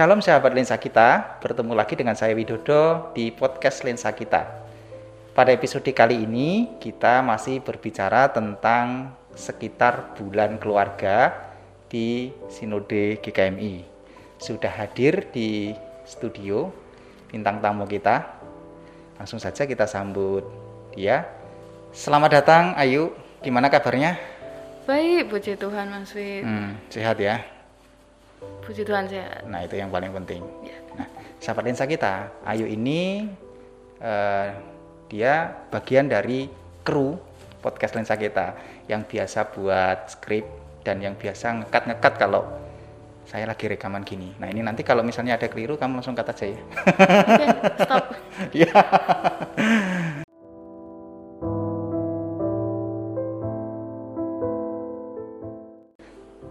Shalom sahabat lensa kita, bertemu lagi dengan saya Widodo di podcast Lensa Kita. Pada episode kali ini kita masih berbicara tentang sekitar bulan keluarga di Sinode GKMI. Sudah hadir di studio bintang tamu kita. Langsung saja kita sambut dia. Selamat datang Ayu, gimana kabarnya? Baik, puji Tuhan Mas Fit. Hmm, sehat ya? Puji Tuhan sehat. Nah itu yang paling penting. Ya. Nah, sahabat lensa kita, Ayu ini eh, dia bagian dari kru podcast lensa kita yang biasa buat skrip dan yang biasa ngekat-ngekat kalau saya lagi rekaman gini. Nah ini nanti kalau misalnya ada keliru kamu langsung cut aja ya. Oke, stop. Iya.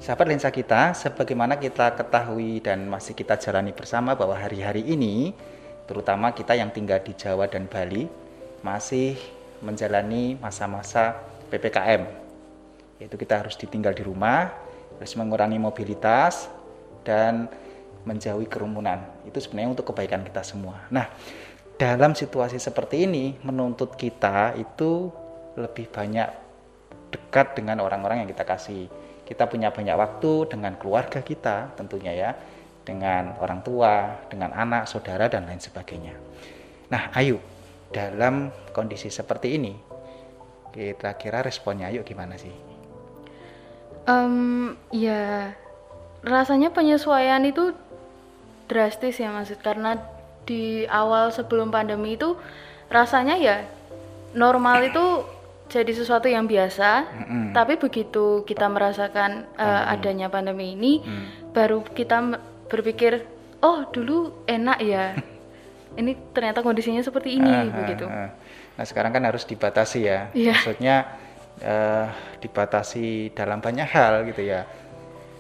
Sahabat lensa kita, sebagaimana kita ketahui dan masih kita jalani bersama bahwa hari-hari ini, terutama kita yang tinggal di Jawa dan Bali, masih menjalani masa-masa PPKM. Yaitu kita harus ditinggal di rumah, harus mengurangi mobilitas, dan menjauhi kerumunan. Itu sebenarnya untuk kebaikan kita semua. Nah, dalam situasi seperti ini, menuntut kita itu lebih banyak dekat dengan orang-orang yang kita kasih kita punya banyak waktu dengan keluarga kita tentunya ya. Dengan orang tua dengan anak saudara dan lain sebagainya. Nah Ayu dalam kondisi seperti ini kira-kira responnya Ayu gimana sih? Um, ya rasanya penyesuaian itu drastis ya maksud karena di awal sebelum pandemi itu rasanya ya normal itu jadi sesuatu yang biasa, mm-hmm. tapi begitu kita merasakan uh, adanya pandemi ini, mm. baru kita berpikir, oh dulu enak ya, ini ternyata kondisinya seperti ini, uh, begitu. Uh, Nah sekarang kan harus dibatasi ya, yeah. maksudnya uh, dibatasi dalam banyak hal gitu ya,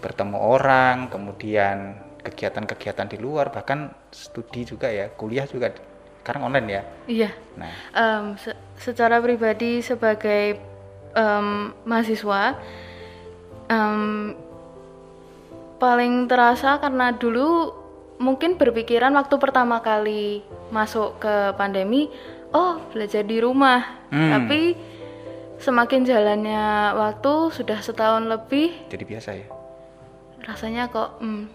bertemu orang, kemudian kegiatan-kegiatan di luar, bahkan studi juga ya, kuliah juga sekarang online ya. Iya. Nah, um, se secara pribadi sebagai um, mahasiswa um, paling terasa karena dulu mungkin berpikiran waktu pertama kali masuk ke pandemi, oh belajar di rumah. Hmm. Tapi semakin jalannya waktu sudah setahun lebih. Jadi biasa ya. Rasanya kok. Hmm,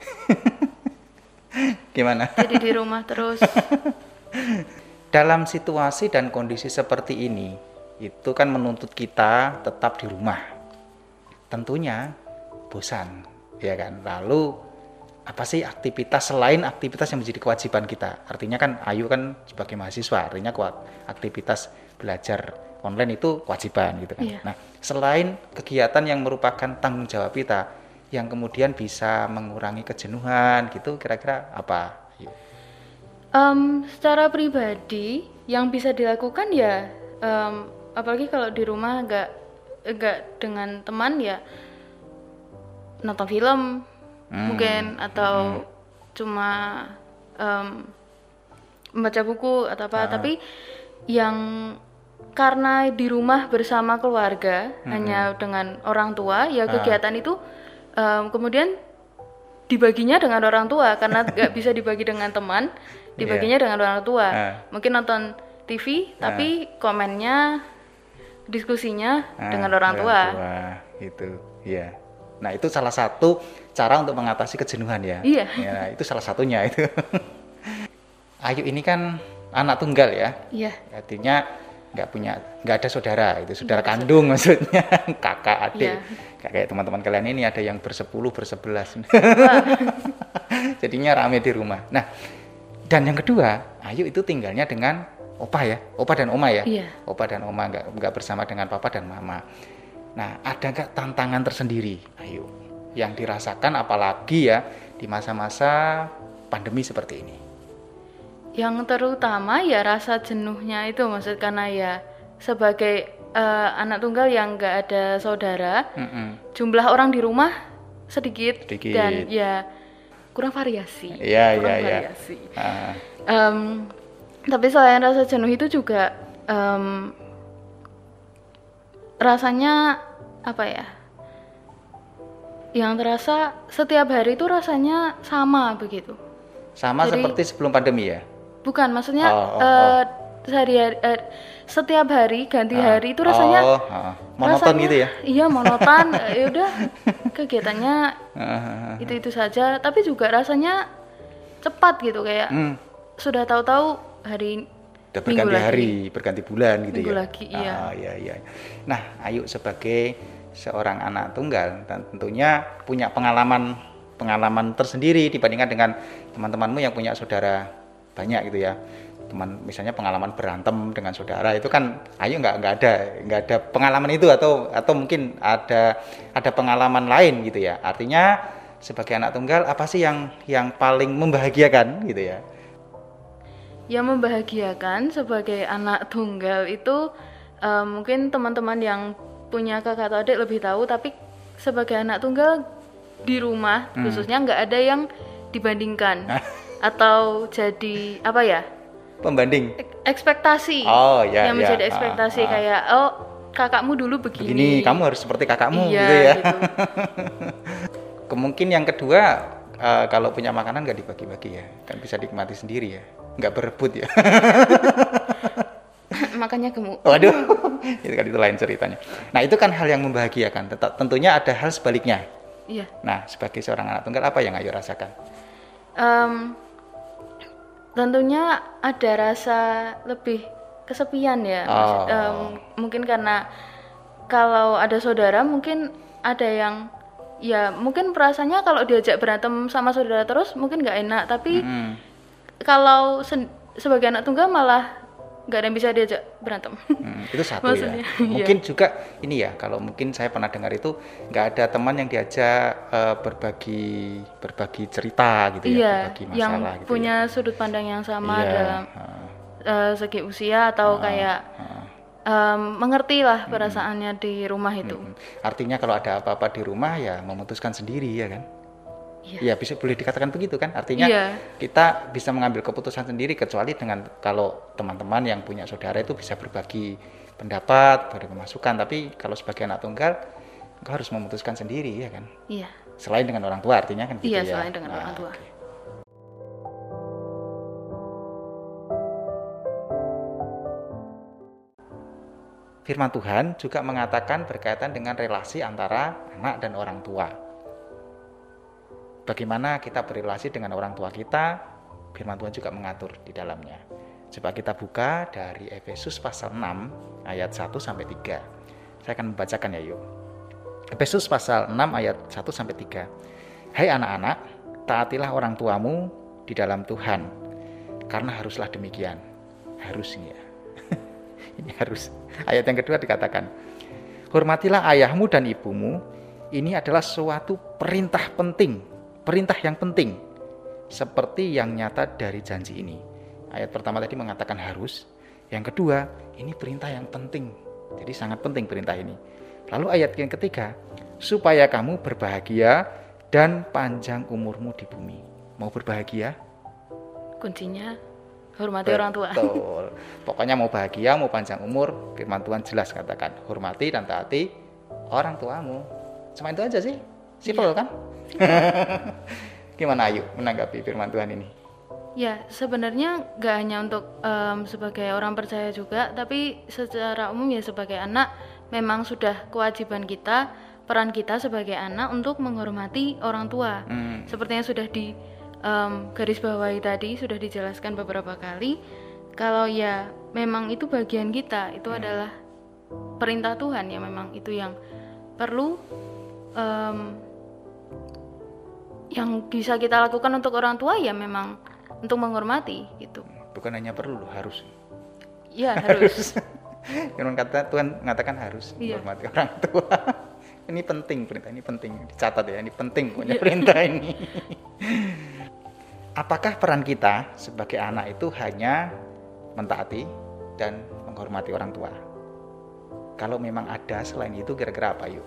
Gimana? Jadi di rumah terus. Dalam situasi dan kondisi seperti ini, itu kan menuntut kita tetap di rumah. Tentunya bosan, ya kan? Lalu apa sih aktivitas selain aktivitas yang menjadi kewajiban kita? Artinya kan Ayu kan sebagai mahasiswa, artinya kuat aktivitas belajar online itu kewajiban gitu kan. Iya. Nah, selain kegiatan yang merupakan tanggung jawab kita yang kemudian bisa mengurangi kejenuhan gitu, kira-kira apa? Um, secara pribadi yang bisa dilakukan ya, um, apalagi kalau di rumah nggak nggak dengan teman ya nonton film hmm. mungkin atau hmm. cuma um, membaca buku atau apa. Ah. Tapi yang karena di rumah bersama keluarga hmm. hanya dengan orang tua ya ah. kegiatan itu um, kemudian dibaginya dengan orang tua karena nggak bisa dibagi dengan teman dibaginya yeah. dengan orang tua. Uh. mungkin nonton TV uh. tapi komennya diskusinya uh, dengan orang tua. tua itu ya nah itu salah satu cara untuk mengatasi kejenuhan ya. Iya. Ya, nah, itu salah satunya itu. Ayu ini kan anak tunggal ya. Iya. Artinya nggak punya nggak ada saudara itu saudara kandung maksudnya. Kakak adik. Yeah. kayak teman-teman kalian ini ada yang bersepuluh bersebelas. Jadinya rame di rumah. Nah dan yang kedua, Ayu itu tinggalnya dengan opa ya, opa dan oma ya, iya. opa dan oma nggak nggak bersama dengan papa dan mama. Nah, ada nggak tantangan tersendiri, Ayu, yang dirasakan apalagi ya di masa-masa pandemi seperti ini? Yang terutama ya rasa jenuhnya itu, maksud karena ya sebagai uh, anak tunggal yang nggak ada saudara, mm -mm. jumlah orang di rumah sedikit, sedikit. dan ya kurang variasi. Iya iya iya. Uh. Um, tapi selain rasa jenuh itu juga um, rasanya apa ya? yang terasa setiap hari itu rasanya sama begitu. Sama Jadi- seperti sebelum pandemi ya? Bukan, maksudnya Oh, oh, eh, sehari-hari eh, setiap hari ganti hari itu rasanya oh, oh. monoton rasanya- gitu ya? Iya, monoton. Ya udah kegiatannya Heeh. itu-itu saja, tapi juga rasanya cepat gitu kayak Hmm. sudah tahu-tahu hari Udah minggu berganti lagi. hari, berganti bulan gitu Minggu ya. lagi, iya. Ah, iya, iya. Nah, Ayu sebagai seorang anak tunggal dan tentunya punya pengalaman pengalaman tersendiri dibandingkan dengan teman-temanmu yang punya saudara banyak gitu ya. Teman misalnya pengalaman berantem dengan saudara itu kan Ayu nggak nggak ada nggak ada pengalaman itu atau atau mungkin ada ada pengalaman lain gitu ya. Artinya sebagai anak tunggal apa sih yang yang paling membahagiakan gitu ya? Yang membahagiakan sebagai anak tunggal itu eh, mungkin teman-teman yang punya kakak atau adik lebih tahu, tapi sebagai anak tunggal di rumah Hmm. khususnya nggak ada yang dibandingkan atau jadi apa ya Pembanding? Ek- ekspektasi. Oh, ya, yang ya. menjadi Ah, ekspektasi ah. kayak oh kakakmu dulu begini, begini kamu harus seperti kakakmu iya, gitu ya. gitu. kemungkin yang kedua eh, kalau punya makanan nggak dibagi-bagi ya. Kan bisa nikmati sendiri ya. Nggak berebut ya. Makanya gemuk waduh. Itu kan itu lain ceritanya. Nah itu kan hal yang membahagiakan. Tetap, tentunya ada hal sebaliknya. Iya. Nah sebagai seorang anak tunggal apa yang ayo rasakan? Em, tentunya ada rasa lebih kesepian ya Maksud- Oh. em, mungkin karena kalau ada saudara mungkin ada yang ya mungkin perasaannya kalau diajak berantem sama saudara terus mungkin nggak enak tapi Hmm. kalau sebagai anak tunggal malah nggak ada yang bisa diajak berantem Hmm, itu satu Maksudnya, ya. iya. Mungkin juga ini ya, kalau mungkin saya pernah dengar itu nggak ada teman yang diajak eh, berbagi berbagi cerita gitu ya, iya berbagi yang masalah gitu punya ya. sudut pandang yang sama Iya, dalam eh, segi usia atau kayak heeh. em, mengerti lah perasaannya di rumah itu Hmm. Artinya kalau ada apa-apa di rumah ya memutuskan sendiri ya kan? Iya. Ya bisa boleh dikatakan begitu kan? Artinya Iya. kita bisa mengambil keputusan sendiri kecuali dengan kalau teman-teman yang punya saudara itu bisa berbagi pendapat, berbagi masukan. Tapi kalau sebagai anak tunggal, engkau harus memutuskan sendiri ya kan? iya Selain dengan orang tua artinya kan gitu Iya, ya. selain dengan orang tua. oke. Firman Tuhan juga mengatakan berkaitan dengan relasi antara anak dan orang tua. Bagaimana kita berrelasi dengan orang tua kita, firman Tuhan juga mengatur di dalamnya. Coba kita buka dari Efesus pasal 6 ayat 1 sampai 3. Saya akan membacakan ya yuk. Efesus pasal 6 ayat 1 sampai 3. Hai anak-anak, taatilah orang tuamu di dalam Tuhan. Karena haruslah demikian. Harusnya. Ini harus. Ayat yang kedua dikatakan, Hormatilah ayahmu dan ibumu. Ini adalah suatu perintah penting, perintah yang penting. Seperti yang nyata dari janji ini. Ayat pertama tadi mengatakan harus, yang kedua ini perintah yang penting. Jadi sangat penting perintah ini. Lalu ayat yang ketiga, supaya kamu berbahagia dan panjang umurmu di bumi. Mau berbahagia? kuncinya hormati orang tua Betul. Pokoknya mau bahagia, mau panjang umur, firman Tuhan jelas katakan, hormati dan taati orang tuamu. Cuma itu aja sih. Simple kan? Gimana Ayu menanggapi firman Tuhan ini? ya sebenarnya nggak hanya untuk em, sebagai orang percaya juga tapi secara umum ya sebagai anak memang sudah kewajiban kita peran kita sebagai anak untuk menghormati orang tua Hmm. seperti yang sudah di em, garis bawahi tadi sudah dijelaskan beberapa kali kalau ya memang itu bagian kita itu adalah perintah Tuhan ya memang itu yang perlu em, yang bisa kita lakukan untuk orang tua ya memang untuk menghormati gitu Bukan hanya perlu, loh, harus. ya harus Firman kata Tuhan mengatakan harus Iya. menghormati orang tua. ini penting perintah ini penting dicatat ya ini penting pokoknya perintah ini. Apakah peran kita sebagai anak itu hanya mentaati dan menghormati orang tua? Kalau memang ada selain itu kira-kira apa yuk?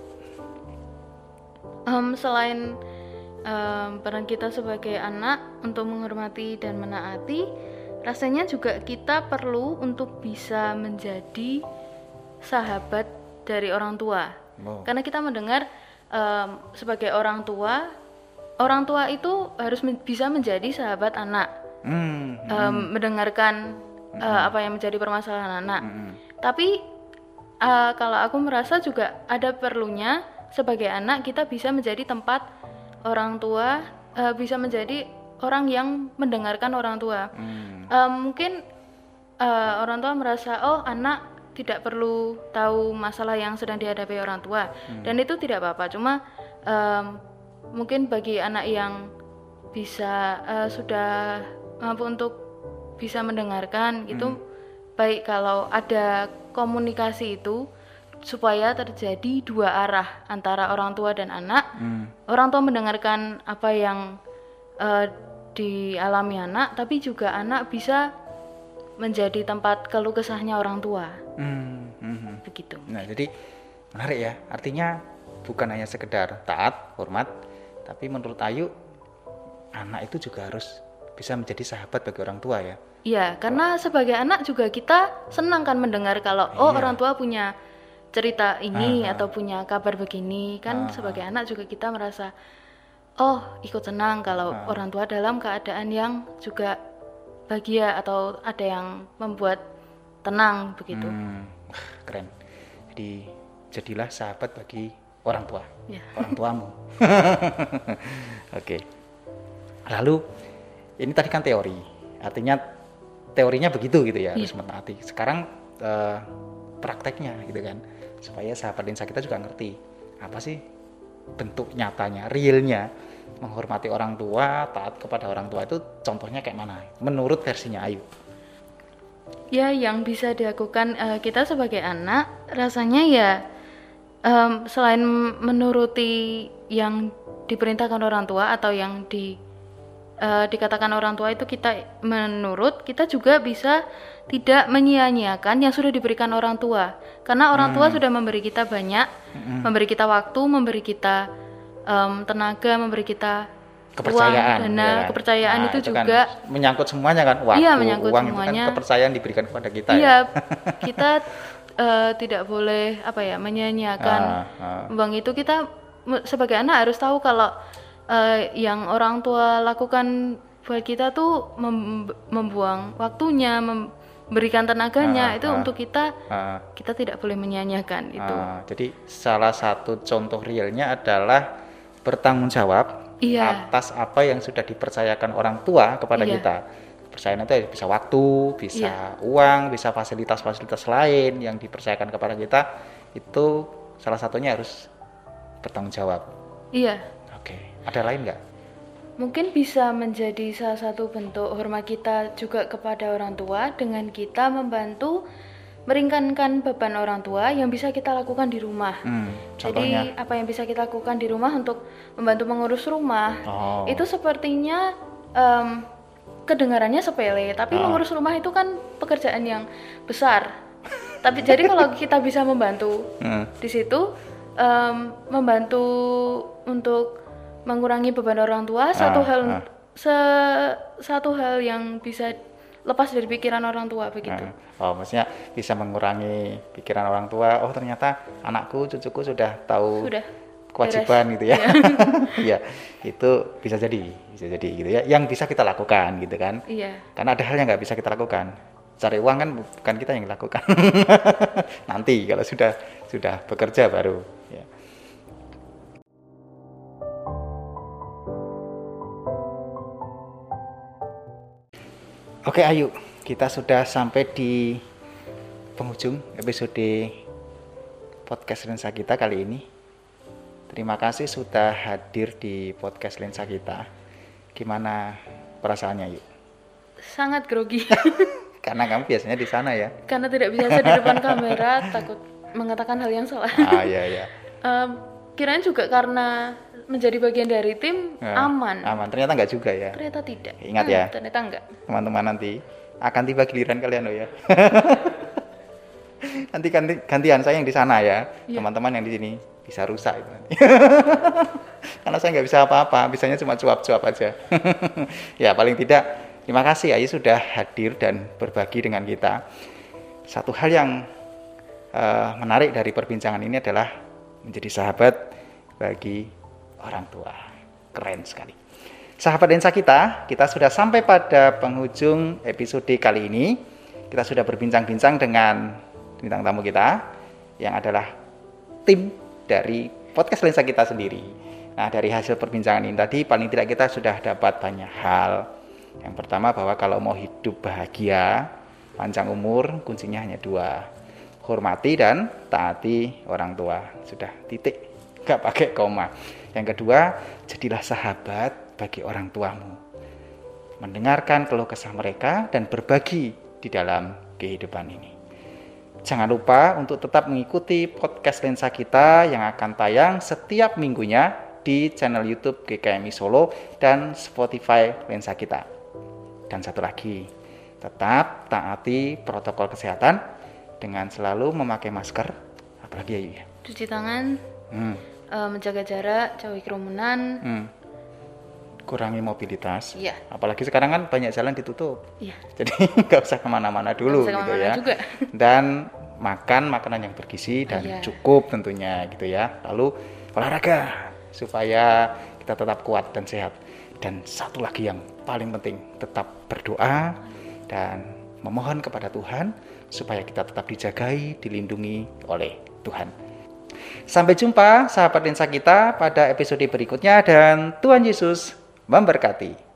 Em, selain em, peran kita sebagai anak untuk menghormati dan menaati, rasanya juga kita perlu untuk bisa menjadi sahabat dari orang tua. Oh, Karena kita mendengar em, sebagai orang tua, orang tua itu harus men- bisa menjadi sahabat anak, Hmm. em, mendengarkan eh, apa yang menjadi permasalahan anak. hmm. Tapi eh, kalau aku merasa juga ada perlunya sebagai anak kita bisa menjadi tempat orang tua, eh, bisa menjadi orang yang mendengarkan orang tua. Hmm. Eh, mungkin eh, orang tua merasa oh anak tidak perlu tahu masalah yang sedang dihadapi orang tua dan itu tidak apa-apa. Cuma em, mungkin bagi anak yang bisa eh, sudah mampu untuk bisa mendengarkan itu baik kalau ada komunikasi itu supaya terjadi dua arah antara orang tua dan anak. Hmm. Orang tua mendengarkan apa yang eh, dialami anak, tapi juga anak bisa menjadi tempat keluh kesahnya orang tua. Hmm. Hmm. Begitu. Nah, jadi menarik ya. Artinya bukan hanya sekedar taat, hormat, tapi menurut Ayu anak itu juga harus bisa menjadi sahabat bagi orang tua ya. Iya, karena sebagai anak juga kita senang kan mendengar kalau oh Iya. orang tua punya cerita ini Aha. atau punya kabar begini kan Aha. sebagai anak juga kita merasa oh ikut senang kalau Ah. orang tua dalam keadaan yang juga bahagia atau ada yang membuat tenang begitu. Hmm. Keren. Jadi jadilah sahabat bagi orang tua, Ya. orang tuamu. Oke. Lalu ini tadi kan teori. Artinya teorinya begitu gitu ya, harus mentaati. Sekarang eh, prakteknya gitu kan. Supaya sahabat lensa kita juga ngerti apa sih bentuk nyatanya, realnya menghormati orang tua, taat kepada orang tua itu contohnya kayak mana? Menurut versinya Ayu. Ya, yang bisa dilakukan eh, kita sebagai anak, rasanya ya em, selain menuruti yang diperintahkan orang tua atau yang di eh, dikatakan orang tua itu kita menurut, kita juga bisa tidak menyia-nyiakan yang sudah diberikan orang tua, karena orang tua sudah memberi kita banyak, memberi kita waktu, memberi kita em, tenaga, memberi kita kepercayaan uang, dana, ya kan? kepercayaan Nah, itu, kan juga menyangkut semuanya kan waktu Iya, menyangkut uang itu semuanya. kan kepercayaan diberikan kepada kita Iya, ya kita eh, tidak boleh apa ya menyanyiakan Ah, ah. uang itu kita sebagai anak harus tahu kalau eh, yang orang tua lakukan buat kita tuh mem- membuang waktunya, memberikan tenaganya Ah, itu ah. untuk kita Ah, kita tidak boleh menyanyiakan itu. ah. jadi salah satu contoh realnya adalah bertanggung jawab Iya. atas apa yang sudah dipercayakan orang tua kepada Iya. kita kepercayaan itu bisa waktu bisa uang bisa fasilitas-fasilitas lain yang dipercayakan kepada kita itu salah satunya harus bertanggung jawab Iya. Ada lain nggak Mungkin bisa menjadi salah satu bentuk hormat kita juga kepada orang tua dengan kita membantu meringankan beban orang tua yang bisa kita lakukan di rumah. hmm, contohnya Jadi apa yang bisa kita lakukan di rumah untuk membantu mengurus rumah oh itu sepertinya em, kedengarannya sepele, tapi Ah. mengurus rumah itu kan pekerjaan yang besar. tapi jadi kalau kita bisa membantu Hmm. di situ em, membantu untuk mengurangi beban orang tua satu Ah, hal ah. se- satu hal yang bisa lepas dari pikiran orang tua begitu. Nah, oh, maksudnya bisa mengurangi pikiran orang tua. Oh, ternyata anakku, cucuku sudah tahu Sudah kewajiban gitu ya. Iya, itu bisa jadi, bisa jadi gitu ya. Yang bisa kita lakukan gitu kan. Iya. Karena ada hal yang nggak bisa kita lakukan. Cari uang kan bukan kita yang lakukan. Nanti kalau sudah sudah bekerja baru. Ya. Oke Ayu, kita sudah sampai di penghujung episode podcast lensa kita kali ini. Terima kasih sudah hadir di podcast lensa kita. Gimana perasaannya yuk? Sangat grogi Karena kamu biasanya di sana ya. karena tidak biasa di depan kamera, takut mengatakan hal yang salah. Ah iya iya. Em, kirain juga karena menjadi bagian dari tim Nah, aman. Aman. Ternyata nggak juga ya. Ternyata tidak. Ingat Hmm, ya. Ternyata enggak. Teman-teman nanti akan tiba giliran kalian loh ya. nanti ganti, gantian saya yang di sana ya. Iya. Teman-teman yang di sini bisa rusak itu nanti. Karena saya nggak bisa apa-apa, bisanya cuma cuap-cuap aja. ya paling tidak terima kasih Ayu sudah hadir dan berbagi dengan kita. Satu hal yang eh, menarik dari perbincangan ini adalah menjadi sahabat bagi orang tua. Keren sekali. Sahabat lensa kita, kita sudah sampai pada penghujung episode kali ini. Kita sudah berbincang-bincang dengan bintang tamu kita yang adalah tim dari podcast lensa kita sendiri. Nah, dari hasil perbincangan ini tadi paling tidak kita sudah dapat banyak hal. Yang pertama bahwa kalau mau hidup bahagia, panjang umur, kuncinya hanya dua. Hormati dan taati orang tua. Sudah titik, nggak pakai koma. Yang kedua, jadilah sahabat bagi orang tuamu. Mendengarkan keluh kesah mereka dan berbagi di dalam kehidupan ini. Jangan lupa untuk tetap mengikuti podcast lensa kita yang akan tayang setiap minggunya di channel YouTube GKMI Solo dan Spotify lensa kita. Dan satu lagi, tetap taati protokol kesehatan dengan selalu memakai masker, apalagi ya ya. Cuci tangan, Hmm, eh, menjaga jarak, jauhi kerumunan. hmm. Kurangi mobilitas. Iya. Apalagi sekarang kan banyak jalan ditutup. Iya. Jadi nggak usah ke mana-mana dulu usah gitu ya. juga. Dan makan makanan yang bergizi dan Iya. cukup tentunya gitu ya. Lalu olahraga supaya kita tetap kuat dan sehat. Dan satu lagi yang paling penting tetap berdoa dan memohon kepada Tuhan supaya kita tetap dijagai, dilindungi oleh Tuhan. Sampai jumpa sahabat lensa kita pada episode berikutnya dan Tuhan Yesus memberkati.